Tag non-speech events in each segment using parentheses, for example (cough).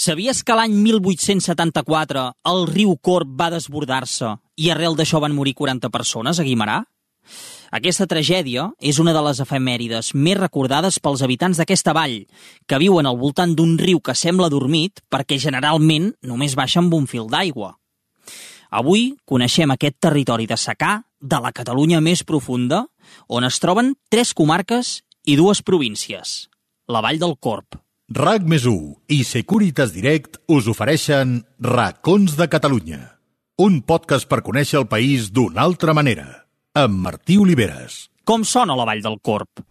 Sabies que l'any 1874 el riu Corb va desbordar-se i arrel d'això van morir 40 persones a Guimarà? Aquesta tragèdia és una de les efemèrides més recordades pels habitants d'aquesta vall, que viuen al voltant d'un riu que sembla dormit perquè generalment només baixa amb un fil d'aigua. Avui coneixem aquest territori de secà de la Catalunya més profunda, on es troben tres comarques i dues províncies, la Vall del Corp, RAC més i Securitas Direct us ofereixen Racons de Catalunya, un podcast per conèixer el país d'una altra manera, amb Martí Oliveres. Com sona la Vall del Corp?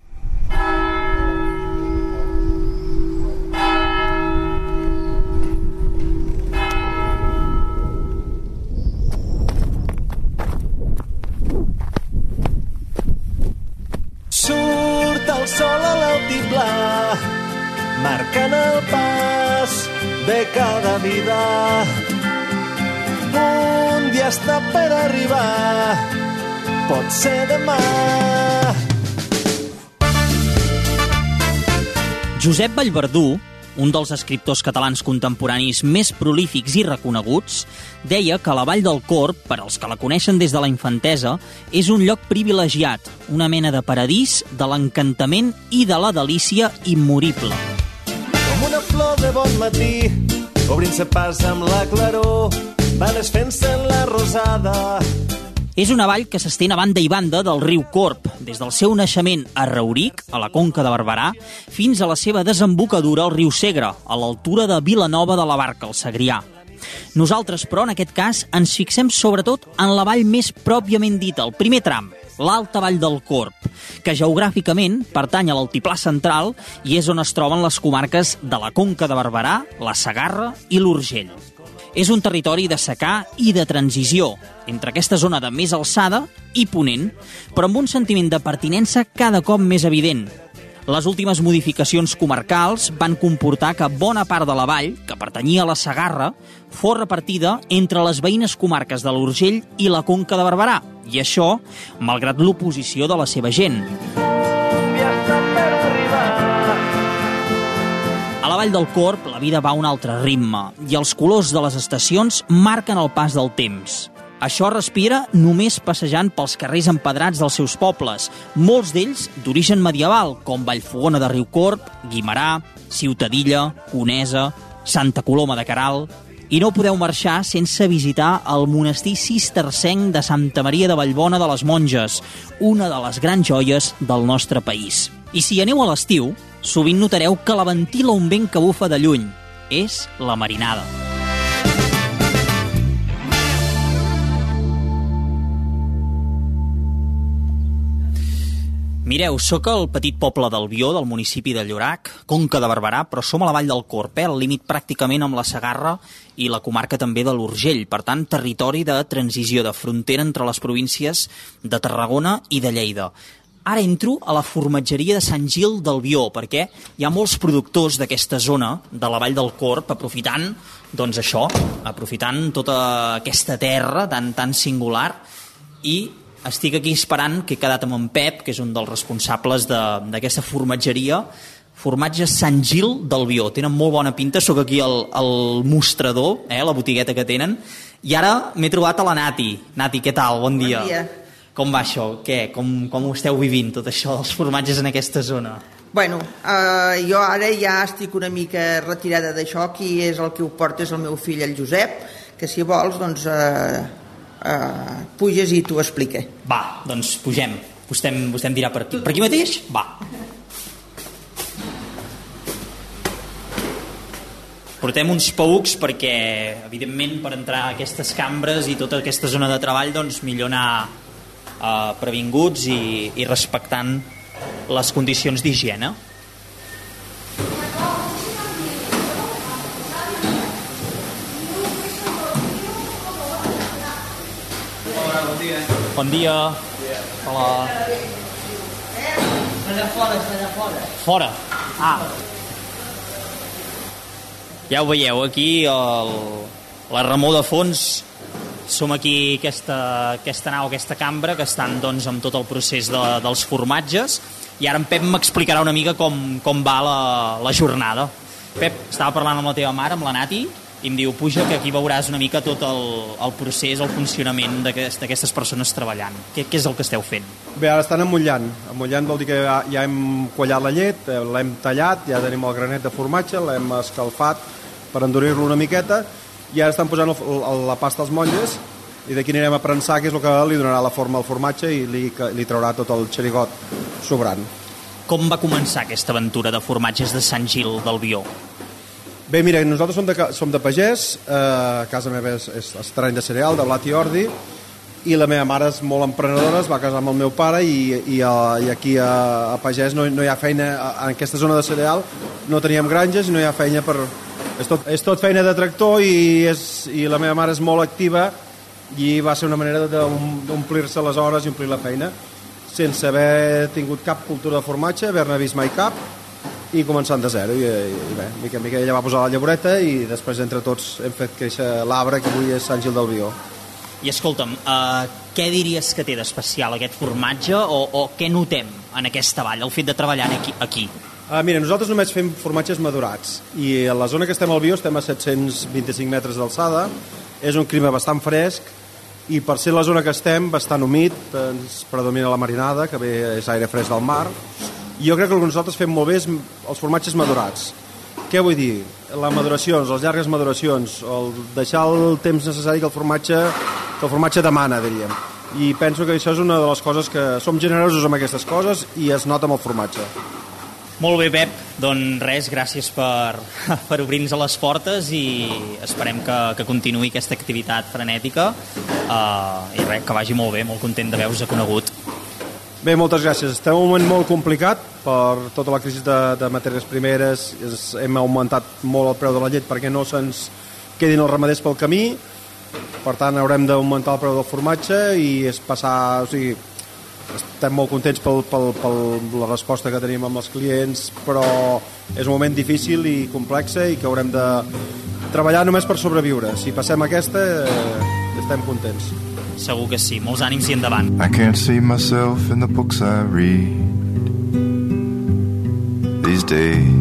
Marcant el pas de cada vida. Un dia està per arribar, pot ser demà. Josep Vallverdú, un dels escriptors catalans contemporanis més prolífics i reconeguts, deia que la Vall del Corp, per als que la coneixen des de la infantesa, és un lloc privilegiat, una mena de paradís de l'encantament i de la delícia immorible. Flor de bon matí, obrint-se pas amb la claror, va desfent-se en la rosada. És una vall que s'estén a banda i banda del riu Corp, des del seu naixement a Rauric, a la conca de Barberà, fins a la seva desembocadura al riu Segre, a l'altura de Vilanova de la Barca, al Segrià. Nosaltres, però, en aquest cas, ens fixem sobretot en la vall més pròpiament dita, el primer tram, l'Alta Vall del Corp, que geogràficament pertany a l'altiplà central i és on es troben les comarques de la Conca de Barberà, la Sagarra i l'Urgell. És un territori de secà i de transició, entre aquesta zona de més alçada i ponent, però amb un sentiment de pertinença cada cop més evident. Les últimes modificacions comarcals van comportar que bona part de la vall, que pertanyia a la Sagarra, fos repartida entre les veïnes comarques de l'Urgell i la Conca de Barberà, i això malgrat l'oposició de la seva gent. A la Vall del Corp la vida va a un altre ritme i els colors de les estacions marquen el pas del temps. Això respira només passejant pels carrers empedrats dels seus pobles, molts d'ells d'origen medieval, com Vallfogona de Riucorp, Guimarà, Ciutadilla, Conesa, Santa Coloma de Caral... I no podeu marxar sense visitar el monestir cistercenc de Santa Maria de Vallbona de les Monges, una de les grans joies del nostre país. I si aneu a l'estiu, sovint notareu que la ventila un vent que bufa de lluny. És la marinada. Mireu, sóc al petit poble d'Albió, del municipi de Llorac, Conca de Barberà, però som a la vall del Corp, eh, al límit pràcticament amb la Segarra i la comarca també de l'Urgell. Per tant, territori de transició, de frontera entre les províncies de Tarragona i de Lleida. Ara entro a la formatgeria de Sant Gil d'Albió, perquè hi ha molts productors d'aquesta zona, de la vall del Corp, aprofitant, doncs això, aprofitant tota aquesta terra tan, tan singular, i estic aquí esperant que he quedat amb en Pep, que és un dels responsables de- d'aquesta formatgeria, formatge Sant Gil d'Albió. Tenen molt bona pinta, sóc aquí al, al mostrador, eh, la botigueta que tenen, i ara m'he trobat a la Nati. Nati, què tal? Bon dia. dia. Com va això? Què? Com, com ho esteu vivint, tot això dels formatges en aquesta zona? Bueno, eh, jo ara ja estic una mica retirada d'això, qui és el que ho porta és el meu fill, el Josep, que si vols, doncs, eh, eh, puges i t'ho explique. Va, doncs pugem. Vostè, em- vostè em dirà per aquí. Per aquí mateix? Va. Portem uns paucs perquè, evidentment, per entrar a aquestes cambres i tota aquesta zona de treball, doncs millor anar eh, previnguts i, i respectant les condicions d'higiene. Bon dia. Hola. Fora. Ah. Ja ho veieu, aquí el, la remor de fons som aquí aquesta, aquesta nau, aquesta cambra que estan doncs, amb tot el procés de, dels formatges i ara en Pep m'explicarà una mica com, com va la, la jornada. Pep, estava parlant amb la teva mare, amb la Nati, i em diu, puja, que aquí veuràs una mica tot el, el procés, el funcionament d'aquestes aquest, persones treballant. Què, què és el que esteu fent? Bé, ara estan emmullant. Emmullant vol dir que ja, ja hem quallat la llet, eh, l'hem tallat, ja tenim el granet de formatge, l'hem escalfat per endurir-lo una miqueta, i ara estan posant el, el, la pasta als monges, i d'aquí anirem a prensar, que és el que li donarà la forma al formatge i li, li traurà tot el xerigot sobrant. Com va començar aquesta aventura de formatges de Sant Gil del Bió? Bé, mira, nosaltres som de, som de pagès, eh, casa meva és, és, terreny de cereal, de blat i ordi, i la meva mare és molt emprenedora, es va casar amb el meu pare i, i, a, i aquí a, a Pagès no, no hi ha feina, en aquesta zona de cereal no teníem granges i no hi ha feina per... És tot, és tot feina de tractor i, és, i la meva mare és molt activa i va ser una manera d'omplir-se les hores i omplir la feina sense haver tingut cap cultura de formatge, haver-ne vist mai cap i començant de zero i, i bé, mica en mica ella va posar la llavoreta i després entre tots hem fet créixer l'arbre que avui és Sant Gil del Bió i escolta'm, uh, què diries que té d'especial aquest formatge o, o què notem en aquesta vall, el fet de treballar aquí? aquí? Uh, mira, nosaltres només fem formatges madurats i a la zona que estem al Bió estem a 725 metres d'alçada, és un clima bastant fresc i per ser la zona que estem bastant humit, ens predomina la marinada, que bé és aire fresc del mar, jo crec que el que nosaltres fem molt bé és els formatges madurats. Què vull dir? La maduració, les llargues maduracions, el deixar el temps necessari que el formatge, que el formatge demana, diríem. I penso que això és una de les coses que som generosos amb aquestes coses i es nota amb el formatge. Molt bé, Pep. Doncs res, gràcies per, (laughs) per obrir-nos les portes i esperem que, que continuï aquesta activitat frenètica uh, i res, que vagi molt bé, molt content d'haver-vos conegut. Bé, moltes gràcies. Estem en un moment molt complicat per tota la crisi de, de matèries primeres. Hem augmentat molt el preu de la llet perquè no se'ns quedin els ramaders pel camí. Per tant, haurem d'augmentar el preu del formatge i és passar... O sigui, estem molt contents pel, pel, pel la resposta que tenim amb els clients, però és un moment difícil i complex i que haurem de treballar només per sobreviure. Si passem aquesta, eh, estem contents. Segur que sí. Molts ànims i endavant. I can't see myself in the books I read these days.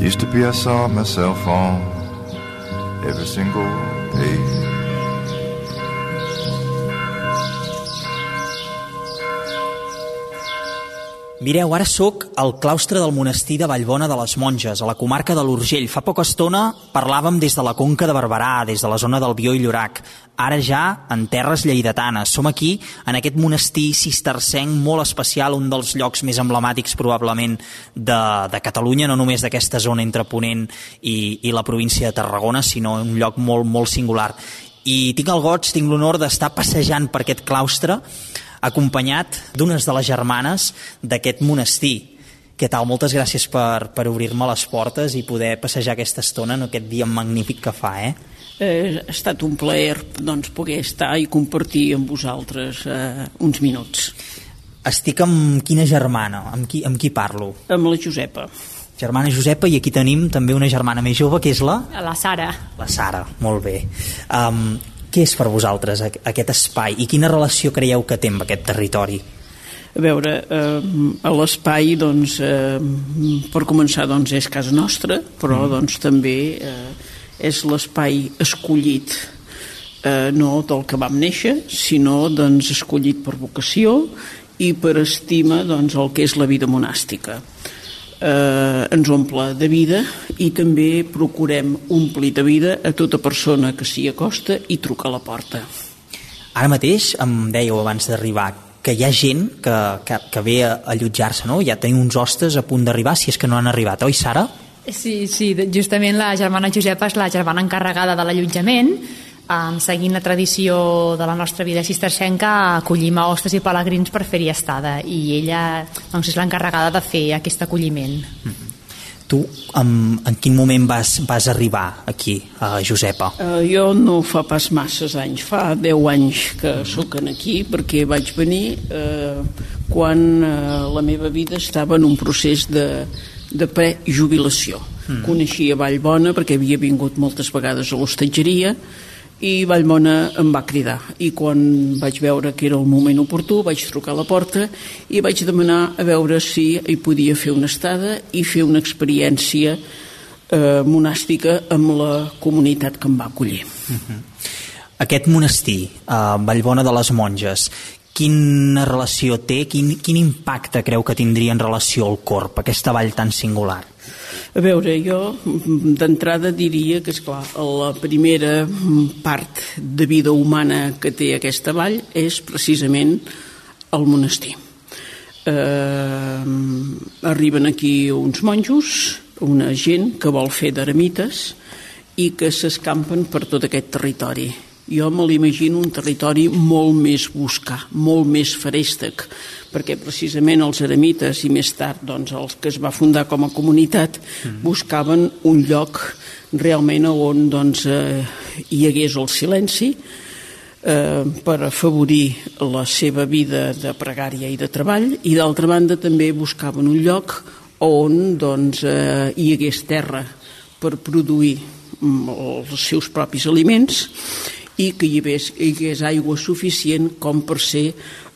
Used to be I saw myself on every single page. Mireu, ara sóc al claustre del monestir de Vallbona de les Monges, a la comarca de l'Urgell. Fa poca estona parlàvem des de la conca de Barberà, des de la zona del Bió i Llorac. Ara ja en terres lleidatanes. Som aquí, en aquest monestir cistercenc molt especial, un dels llocs més emblemàtics probablement de, de Catalunya, no només d'aquesta zona entre Ponent i, i la província de Tarragona, sinó un lloc molt, molt singular. I tinc el goig, tinc l'honor d'estar passejant per aquest claustre acompanyat d'unes de les germanes d'aquest monestir. Què tal? Moltes gràcies per, per obrir-me les portes i poder passejar aquesta estona en aquest dia magnífic que fa, eh? Eh, ha estat un plaer doncs, poder estar i compartir amb vosaltres eh, uns minuts. Estic amb quina germana? Amb qui, amb qui parlo? Amb la Josepa. Germana Josepa, i aquí tenim també una germana més jove, que és la... La Sara. La Sara, molt bé. Um, què és per vosaltres aquest espai i quina relació creieu que té amb aquest territori? A veure, eh, a l'espai, doncs, eh, per començar, doncs, és casa nostra, però mm. doncs, també eh, és l'espai escollit eh, no del que vam néixer, sinó doncs, escollit per vocació i per estima doncs, el que és la vida monàstica eh, ens omple de vida i també procurem omplir de vida a tota persona que s'hi acosta i truca a la porta. Ara mateix em dèieu abans d'arribar que hi ha gent que, que, que ve a allotjar-se, no? Ja tenim uns hostes a punt d'arribar, si és que no han arribat, oi, Sara? Sí, sí, justament la germana Josepa és la germana encarregada de l'allotjament um, seguint la tradició de la nostra vida cistercenca, acollim a hostes i pelegrins per fer-hi estada i ella doncs, és l'encarregada de fer aquest acolliment. Mm -hmm. Tu, en, en quin moment vas, vas arribar aquí, a Josepa? Uh, jo no fa pas masses anys, fa 10 anys que sóc aquí, perquè vaig venir uh, quan uh, la meva vida estava en un procés de, de prejubilació. Mm. Coneixia Vallbona perquè havia vingut moltes vegades a l'hostatgeria, i Vallmona em va cridar i quan vaig veure que era el moment oportú vaig trucar a la porta i vaig demanar a veure si hi podia fer una estada i fer una experiència eh, monàstica amb la comunitat que em va acollir. Uh -huh. Aquest monestir, eh, Vallbona de les Monges, quina relació té, quin, quin impacte creu que tindria en relació al corp, aquesta vall tan singular? A veure, jo d'entrada diria que, és clar, la primera part de vida humana que té aquesta vall és precisament el monestir. Eh, arriben aquí uns monjos, una gent que vol fer d'eremites i que s'escampen per tot aquest territori. Jo me l'imagino un territori molt més buscar, molt més ferèstec, perquè precisament els eremites i més tard doncs, els que es va fundar com a comunitat buscaven un lloc realment on doncs, eh, hi hagués el silenci, eh, per afavorir la seva vida de pregària i de treball i d'altra banda també buscaven un lloc on doncs, eh, hi hagués terra per produir mm, els seus propis aliments i que hi hagués, hi hagués aigua suficient com per ser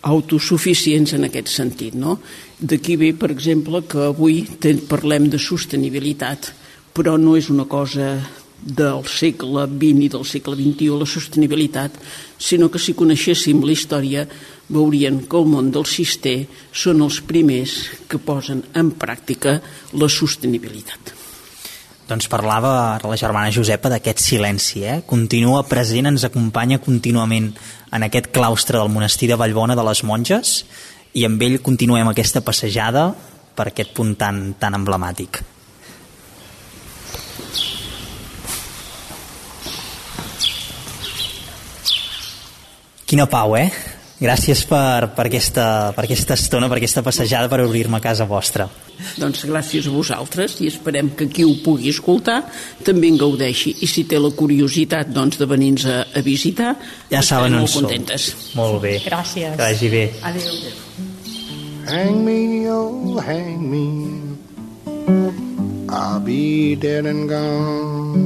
autosuficients en aquest sentit. No? D'aquí ve, per exemple, que avui parlem de sostenibilitat, però no és una cosa del segle XX i del segle XXI, la sostenibilitat, sinó que si coneixéssim la història veurien que el món del cister són els primers que posen en pràctica la sostenibilitat. Doncs parlava la germana Josepa d'aquest silenci, eh? Continua present, ens acompanya contínuament en aquest claustre del monestir de Vallbona de les Monges i amb ell continuem aquesta passejada per aquest punt tan, tan emblemàtic. Quina pau, eh? Gràcies per, per, aquesta, per aquesta estona, per aquesta passejada, per obrir-me a casa vostra. Doncs gràcies a vosaltres i esperem que qui ho pugui escoltar també en gaudeixi. I si té la curiositat doncs, de venir-nos a, a visitar, ja saben on molt contentes. Som. Molt bé. Gràcies. Que vagi bé. Adéu. Hang me, oh, hang me. I'll be dead and gone.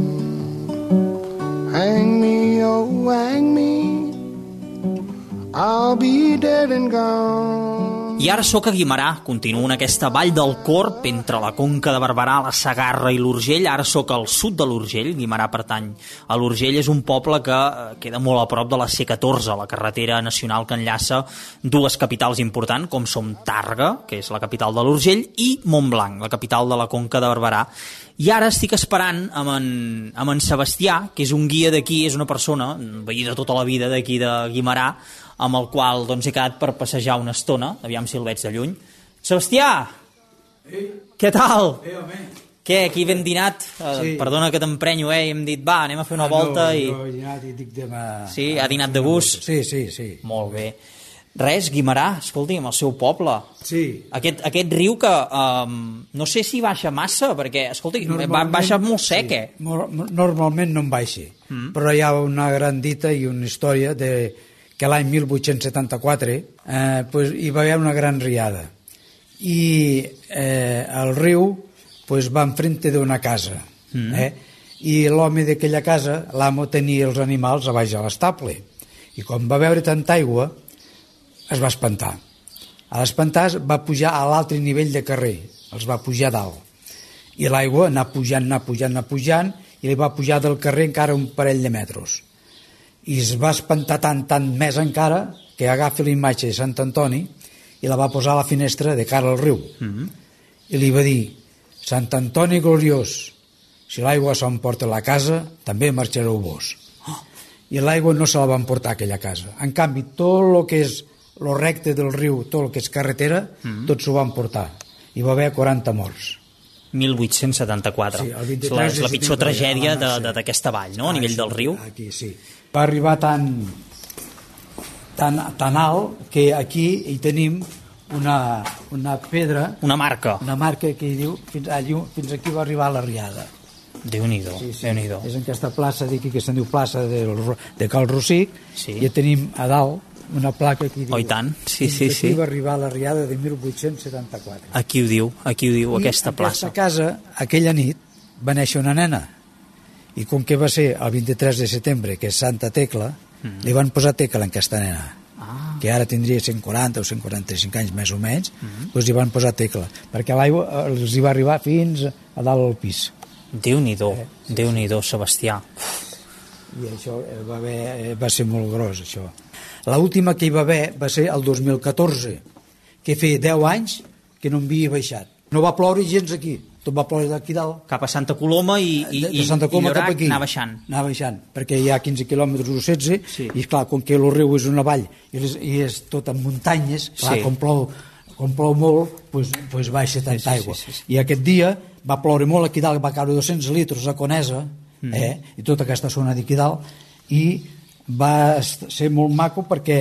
Hang me, oh, hang me. I'll be dead and gone. I ara sóc a Guimarà, continuo en aquesta vall del Corp entre la Conca de Barberà, la Sagarra i l'Urgell. Ara sóc al sud de l'Urgell, Guimarà pertany a l'Urgell. És un poble que eh, queda molt a prop de la C14, la carretera nacional que enllaça dues capitals importants, com som Targa, que és la capital de l'Urgell, i Montblanc, la capital de la Conca de Barberà. I ara estic esperant amb en, amb en Sebastià, que és un guia d'aquí, és una persona, veí de tota la vida d'aquí de Guimarà, amb el qual doncs, he quedat per passejar una estona, aviam si el veig de lluny. Sebastià! Ei. Què tal? Eh, home. Què, aquí ben dinat? Eh, Sí. Perdona que t'emprenyo, eh? I hem dit, va, anem a fer una Ah, volta no, i... Jo he dinat i dic demà... Sí, ha dinat de gust? Sí, sí, sí. Molt bé. Res, Guimarà, escolti, amb el seu poble. Sí. Aquest, aquest riu que um, no sé si baixa massa, perquè, escolti, va, baixa molt sec, eh? Mor- Normalment no en baixi, mm. però hi ha una gran dita i una història de que l'any 1874 eh, pues, hi va haver una gran riada. I eh, el riu pues, va enfrente d'una casa mm. eh? i l'home d'aquella casa, l'amo tenia els animals a baix de l'estable. I quan va veure tanta aigua es va espantar. A l'espantar va pujar a l'altre nivell de carrer els va pujar a dalt. I l'aigua anar pujant, anar pujant, anar pujant i li va pujar del carrer encara un parell de metres i es va espantar tant, tant més encara que agafa la imatge de Sant Antoni i la va posar a la finestra de cara al riu. Mm -hmm. i li va dir Sant Antoni gloriós si l'aigua s'emporta a la casa també marxareu vos i l'aigua no se la van portar a aquella casa. En canvi tot el que és lo recte del riu, tot el que és carretera Mhm. tot s'ho van portar. I va haver 40 morts 1874. Sí, el és 23 la, és de la pitjor tragèdia a la de- de- d'aquesta vall, no?, a nivell del riu. Aquí, sí. Va arribar tan, tan, tan alt que aquí hi tenim una, una pedra, Una marca. una marca que diu fins, allí, fins aquí va arribar la riada. Déu-n'hi-do, Sí, sí. Déu-n'hi-do. És en aquesta plaça d'aquí que se'n diu plaça de, de Cal Rossic Sí. i tenim a dalt una placa que diu Oh, i tant. Sí, sí, aquí sí. va arribar la riada de 1874 Aquí ho diu, aquí ho diu, I aquesta plaça. aquesta casa, aquella nit, va néixer una nena. I com que va ser el 23 de setembre, que és Santa Tecla, mm. li van posar Tecla en castellana. Ah. que ara tindria 140 o 145 anys més o menys, mm -hmm. doncs hi van posar tecla, perquè l'aigua eh, els hi va arribar fins a dalt al pis. Déu-n'hi-do, eh? sí, Déu-n'hi-do, Sebastià. I això eh, va, haver, eh, va ser molt gros, això. L'última que hi va haver va ser el 2014, que feia 10 anys que no havia baixat. No va ploure gens aquí, tot va ploure d'aquí dalt. Cap a Santa Coloma i, i, de, de Santa Coloma i Llorac cap aquí. anar baixant. Anar baixant, perquè hi ha 15 quilòmetres o 16, Sí. i clar, com que el riu és una vall i és, i és tot en muntanyes, clar, Sí. com plou, com plou molt, doncs, doncs baixa tanta sí, sí, aigua. sí, sí. I aquest dia va ploure molt aquí dalt, va caure 200 litres a Conesa, Mm. eh, i tota aquesta zona d'aquí dalt, i va ser molt maco perquè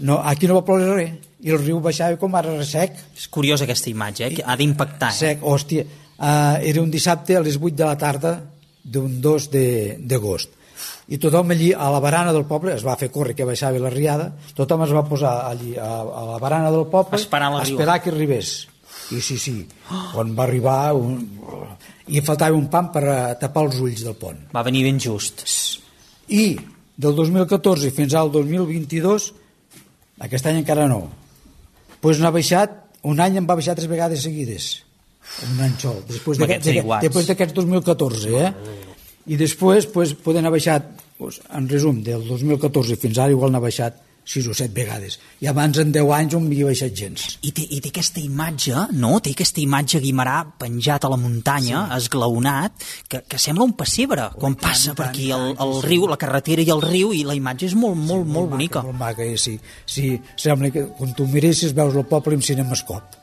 no, aquí no va ploure res, i el riu baixava com ara sec, És curiosa aquesta imatge, eh? que ha d'impactar. Eh? sec, hòstia, uh, era un dissabte a les 8 de la tarda d'un 2 de- d'agost i tothom allí a la barana del poble es va fer córrer que baixava la riada tothom es va posar allí a, a la barana del poble Esperant la a esperar que arribés i sí, sí, quan va arribar un... i faltava un pam per a tapar els ulls del pont. Va venir ben just. i del 2014 fins al 2022 aquest any encara no. Pues n'ha baixat un any en va baixar tres vegades seguides. Un any sol. Després d'aquests 2014 eh? i després pues, poden haver baixat pues, en resum del 2014 fins ara igual n'ha baixat 6 o 7 vegades i abans en 10 anys on havia baixat gens I té, I té aquesta imatge, no? Té aquesta imatge Guimarà penjat a la muntanya, sí. esglaonat, que, que sembla un pessebre quan passa per aquí el, el riu, la carretera i el riu, i la imatge és molt, molt, molt bonica. molt maca eh? sí, sí, sembla que quan tu miressis veus el poble amb cinemascop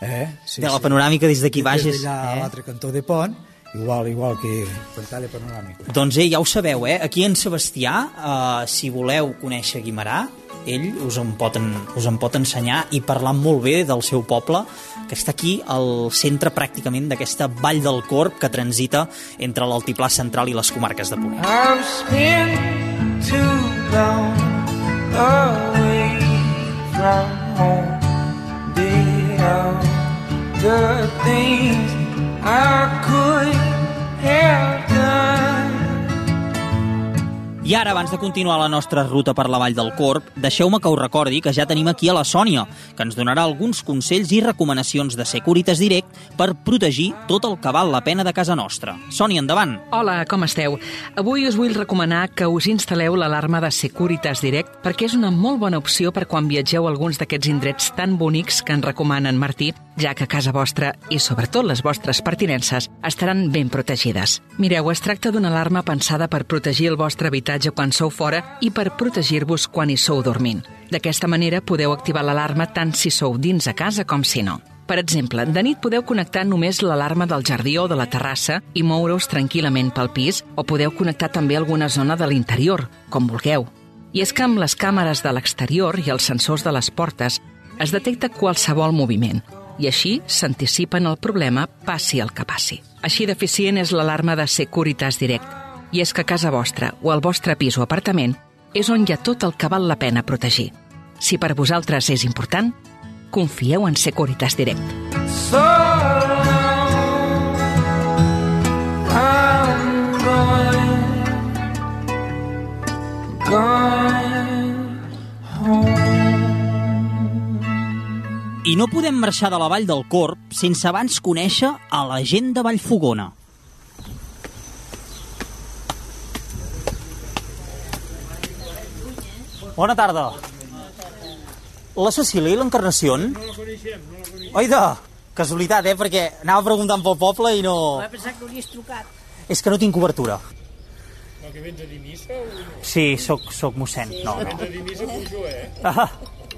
eh? sí, De la panoràmica des d'aquí baix des d'allà a Eh? l'altre cantó de pont igual, igual que pantalla panoràmica Doncs eh, ja ho sabeu, eh? Aquí en Sebastià, eh, si voleu conèixer Guimarà, ell us en, pot en, us en pot ensenyar i parlar molt bé del seu poble, que està aquí al centre pràcticament d'aquesta vall del Corp que transita entre l'altiplà central i les comarques de Ponent. I've spent too long away from home. The things I could. I ara, abans de continuar la nostra ruta per la Vall del Corp, deixeu-me que us recordi que ja tenim aquí a la Sònia, que ens donarà alguns consells i recomanacions de Securitas Direct per protegir tot el que val la pena de casa nostra. Sònia, endavant! Hola, com esteu? Avui us vull recomanar que us instal·leu l'alarma de Securitas Direct perquè és una molt bona opció per quan viatgeu a alguns d'aquests indrets tan bonics que ens recomana en Martí, ja que casa vostra i sobretot les vostres pertinences estaran ben protegides. Mireu, es tracta d'una alarma pensada per protegir el vostre habitatge quan sou fora i per protegir-vos quan hi sou dormint. D'aquesta manera podeu activar l'alarma tant si sou dins a casa com si no. Per exemple, de nit podeu connectar només l'alarma del jardí o de la terrassa i moure-us tranquil·lament pel pis o podeu connectar també alguna zona de l'interior, com vulgueu. I és que amb les càmeres de l'exterior i els sensors de les portes es detecta qualsevol moviment i així s'anticipen el problema passi el que passi. Així d'eficient és l'alarma de Securitas Direct i és que a casa vostra o al vostre pis o apartament és on hi ha tot el que val la pena protegir. Si per vosaltres és important, confieu en Securitas Direct. So long, I'm going, going I no podem marxar de la Vall del Corp sense abans conèixer a la gent de Vallfogona. Bona tarda. La Cecília i l'Encarnació? No la coneixem, no la coneixem. Oida, casualitat, eh? Perquè anava preguntant pel poble i no... Va pensar que hauries trucat. És que no tinc cobertura. El que vens a dir missa o no? Sí, soc, soc mossèn. No, Vens no. a dir missa, pujo, eh? Ah,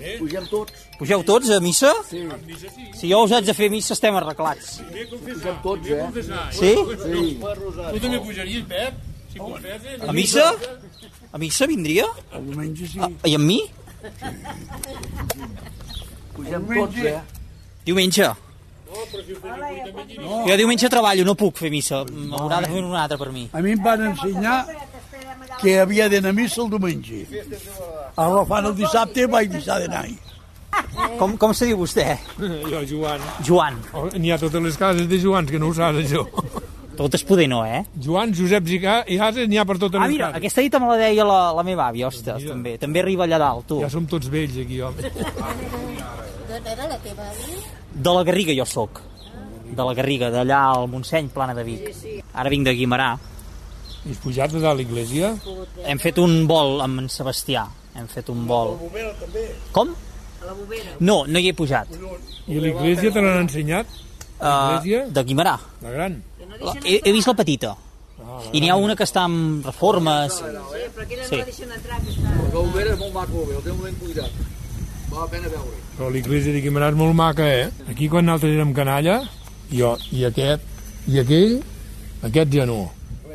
Eh? Pugem tots. pugeu tots a missa? Sí. A missa sí. Si jo us haig de fer missa estem arreglats. Pugem tots, eh? confessar. Sí? Sí. Tu també pujaries, Pep? Si confesses. A missa? A missa vindria? El diumenge sí. Ah, I amb mi? Pugem tots, eh? Diumenge. No, però si ho fes avui també. Jo diumenge treballo, no puc fer missa. M'haurà de fer una altra per mi. A mi em van ensenyar que havia d'anar a missa el diumenge. Ara fan el dissabte i vaig deixar d'anar-hi. Com, com se diu vostè? Jo, Joan. Joan. Oh, N'hi ha totes les cases de Joans, que no ho saps, això. Tot es poder no, eh? Joan, Josep Zicà i Hases n'hi ha per tota Ah, mira, l'encara. aquesta dita me la deia la, la meva àvia, ostres, també. També arriba allà dalt, tu. Ja som tots vells aquí, home. D'on era la teva àvia? De la Garriga jo sóc. De la Garriga, d'allà al Montseny, Plana de Vic. Ara vinc de Guimarà. Has pujat a dalt l'església? Hem fet un vol amb en Sebastià. Hem fet un vol. Com? A la bobera. No, no hi he pujat. I l'església te l'han ensenyat? Uh, de Guimarà. La gran? La, he, he vist la petita. I n'hi ha una que està amb reformes. Sí, però aquella Sí. no la deixen entrar, que està... La bobera és molt maco, el teu ben cuidat. Val la pena veure. Però l'església de Guimarà és molt maca, eh? Aquí quan nosaltres érem canalla, jo i aquest, i aquell, aquest ja no.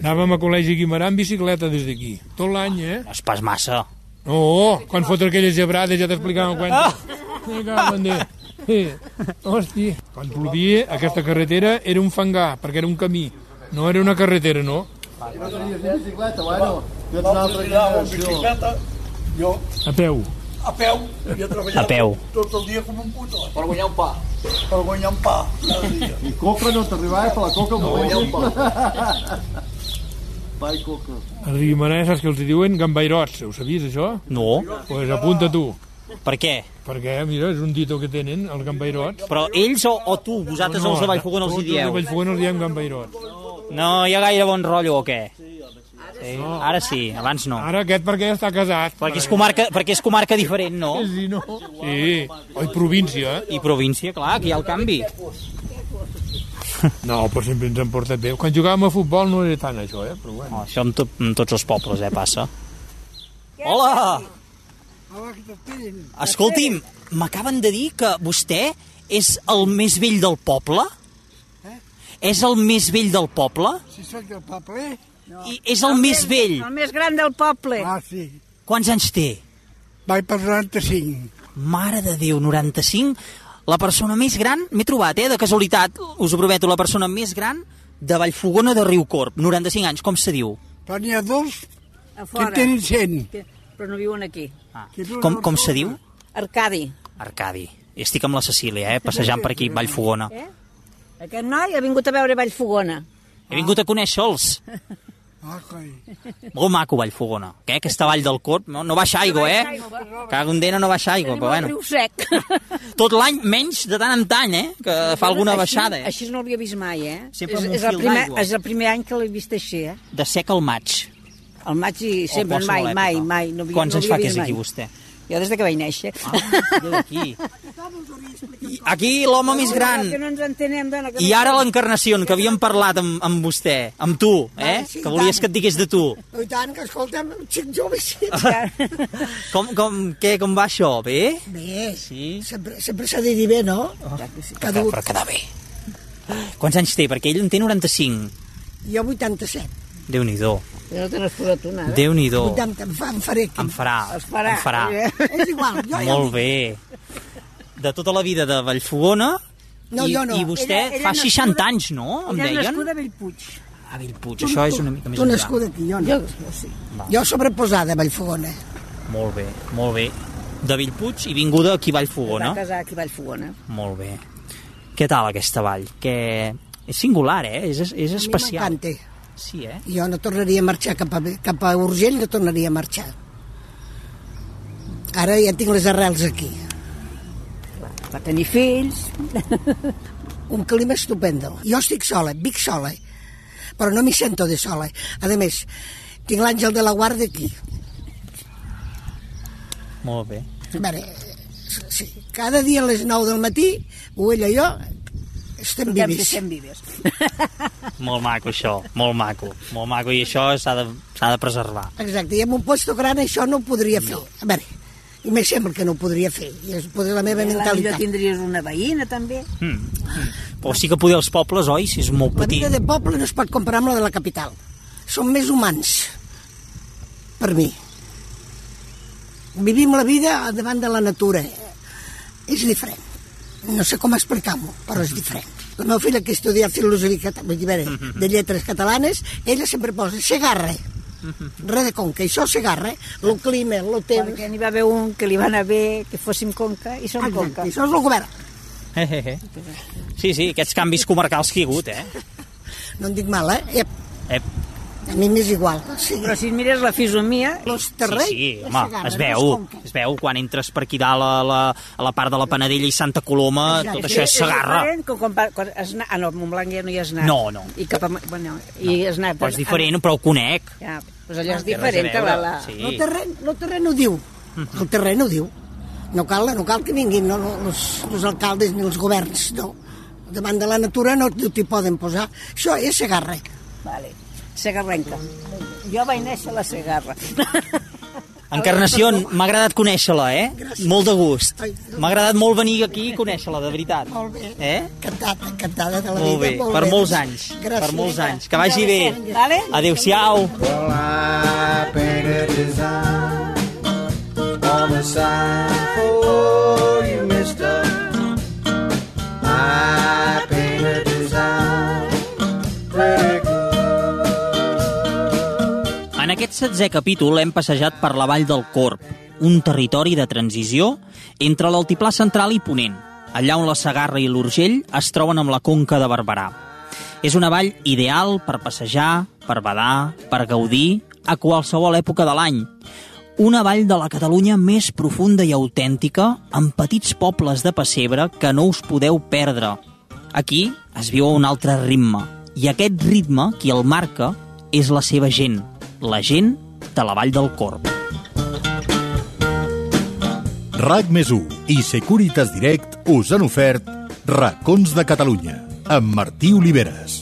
Anàvem a col·legi Guimarà en bicicleta des d'aquí. Tot l'any, eh? No és pas massa. No, quan fotre aquelles gebrades ja t'explicàvem quan... Ah! Me cago en Déu. Sí. Hosti, quan plovia, aquesta carretera era un fangar, perquè era un camí. No era una carretera, no? Ni bicicleta, bueno. Jo ets una altra generació. Jo, A peu. a peu, havia treballat A peu. tot el dia com un puto. Per guanyar un pa. Per guanyar un pa. I coca no t'arribava per la coca No, guanyar un pa. (laughs) Els guimarãs, saps que els diuen gambairots, ho sabies, això? No. Doncs pues apunta tu. Per què? Perquè, mira, és un dito que tenen, els gambairots. Però ells o, o tu, vosaltres els de Vallfogona els hi tots Els dieu? de Vallfogona els diem gambairots. No hi ha gaire bon rotllo o què? Sí, ara sí, abans no. Ara aquest perquè ja està casat. Perquè és comarca, perquè és comarca diferent, no? Sí, no. Sí, oi, província, eh? I província, clar, que hi ha el canvi. No, però sempre ens hem portat bé. Quan jugàvem a futbol no era tant això, eh? Però bueno. Oh, això amb, to amb tots els pobles, eh, passa. Hola! Escolti'm, m'acaben de dir que vostè és el més vell del poble? És el més vell del poble? Si sóc del poble? I és el més vell. El més gran del poble. Ah, sí. Quants anys té? Vaig per 95. Mare de Déu, 95? La persona més gran, m'he trobat, eh, de casualitat, us ho prometo, la persona més gran de Vallfogona de Riucorp, 95 anys, com se diu? Però n'hi ha dos que tenen 100. Que- Però no viuen aquí. Ah. Com, com se diu? Arcadi. Arcadi. Estic amb la Cecília, eh, passejant per aquí, (laughs) Vallfogona. Eh? Aquest noi ha vingut a veure Vallfogona. He vingut a conèixer-los. (laughs) Ah. Molt maco, Vallfogona. Què? Aquesta vall del Corp, no, no baixa aigua, eh? Cada ondena no baixa aigua, però bueno. Sec. (laughs) Tot l'any, menys de tant en tant, eh? Que fa alguna baixada, eh? Així no l'havia vist mai, eh? Sempre és, amb un és, el fil primer, d'aigua. és el primer any que l'he vist així, eh? De sec al maig. El maig i sempre, mai, època. mai, mai. No havia, Quants no anys havia fa que vist és aquí, vostè? Jo des de que vaig néixer. Ah, jo d'aquí. Aquí l'home més gran. Que no ens entenem, dona. Que I ara l'encarnació, que havíem parlat amb, amb vostè, amb tu, eh? sí, Que volies que et digués de tu. I tant, que escolta'm, xic jove, sí. Com, com, què, com va això? Bé? Bé, Sí. sempre sempre s'ha de dir bé, no? Cada un. Per quedar bé. Quants anys té? Perquè ell en té 95. Jo 87. Déu-n'hi-do. Ja no te n'has posat una, eh? Déu-n'hi-do. 80, em, fa, em faré aquí. Em farà. Es farà. Em farà. (laughs) És igual, jo ja... Molt bé. De tota la vida de Vallfogona, No, i, jo no. i vostè Ella- ella fa nascuda- 60 anys, no? Em Ella deien? nascuda a Bellpuig. A Bellpuig, això és una mica més Tu nascuda aquí, jo no. Jo, sí. Jo sobreposada a Vallfogona. Molt bé, molt bé. De Bellpuig i vinguda aquí a Va Vallfogona. casar aquí a Vallfogona. Molt bé. Què tal aquesta vall? Que és singular, eh? És, és especial. A mi m'encanta. Sí, eh? Jo no tornaria a marxar cap a, cap a Urgell, no tornaria a marxar. Ara ja tinc les arrels aquí. Va tenir fills. (laughs) Un clima estupendo. Jo estic sola, vic sola, però no m'hi sento de sola. A més, tinc l'àngel de la guarda aquí. Molt bé. A veure, sí, cada dia a les 9 del matí, ho ella i jo, estem vivis. estem vives. (laughs) Molt maco, això. Molt maco. Molt maco, i això s'ha de, s'ha de preservar. Exacte, i amb un puesto gran això no ho podria fer. A veure, i me sembla que no ho podria fer. I és potser la meva Potser mentalitat. tindries una veïna, també. Mm. Però sí que poder els pobles, oi? Si és molt La petit. vida de poble no es pot comparar amb la de la capital. Som més humans, per mi. Vivim la vida davant de la natura. És diferent. No sé com explicar-m'ho, però és diferent. La meva filla que estudia filosofia de lletres catalanes, ella sempre posa Segarra. Res de Conca, això Segarra, el clima, el temps... Perquè n'hi va haver un que li va anar bé que fóssim Conca i som Conca. Això és el govern. Eh, eh, eh. Sí, sí, aquests canvis comarcals que hi ha hagut, eh? no en dic mal, eh? Ep, Ep. A mi m'és igual. Sí. Però si mires la fisomia... Los Sí, terrenys... sí, la home, es veu, es veu quan entres per aquí dalt a la, a la part de la Panadella i Santa Coloma, tot això és Segarra. diferent que quan, quan has anat... Ah, no, a Montblanc ja no hi has anat. No, no. I cap a... Bueno, i has anat... Però és diferent, però ho conec. Ja, doncs allò és Té res a diferent. La, la... sí. El terreny, el terreny ho diu. El terreny ho diu. No cal, no cal que vinguin no, no, els, els alcaldes ni els governs, no. Davant de la natura no t'hi poden posar. Això és Segarra. Vale. Segarrenca. Jo vaig néixer a la Segarra. (laughs) Encarnació, m'ha agradat conèixer-la, eh? Molt de gust. M'ha agradat molt venir aquí i conèixer-la, de veritat. Molt bé. Eh? Encantada, encantada de la Molt vida. bé, per molts anys. Gràcies. Per molts anys. Que vagi bé. Vale? Adéu-siau. Well, I painted design on the sign for you, mister. I painted a design aquest setzè capítol hem passejat per la vall del Corp, un territori de transició entre l'altiplà central i Ponent, allà on la Sagarra i l'Urgell es troben amb la conca de Barberà. És una vall ideal per passejar, per badar, per gaudir a qualsevol època de l'any. Una vall de la Catalunya més profunda i autèntica, amb petits pobles de pessebre que no us podeu perdre. Aquí es viu un altre ritme, i aquest ritme, qui el marca, és la seva gent, la gent de la Vall del Corp. RAC més i Securitas Direct us han ofert Racons de Catalunya amb Martí Oliveres.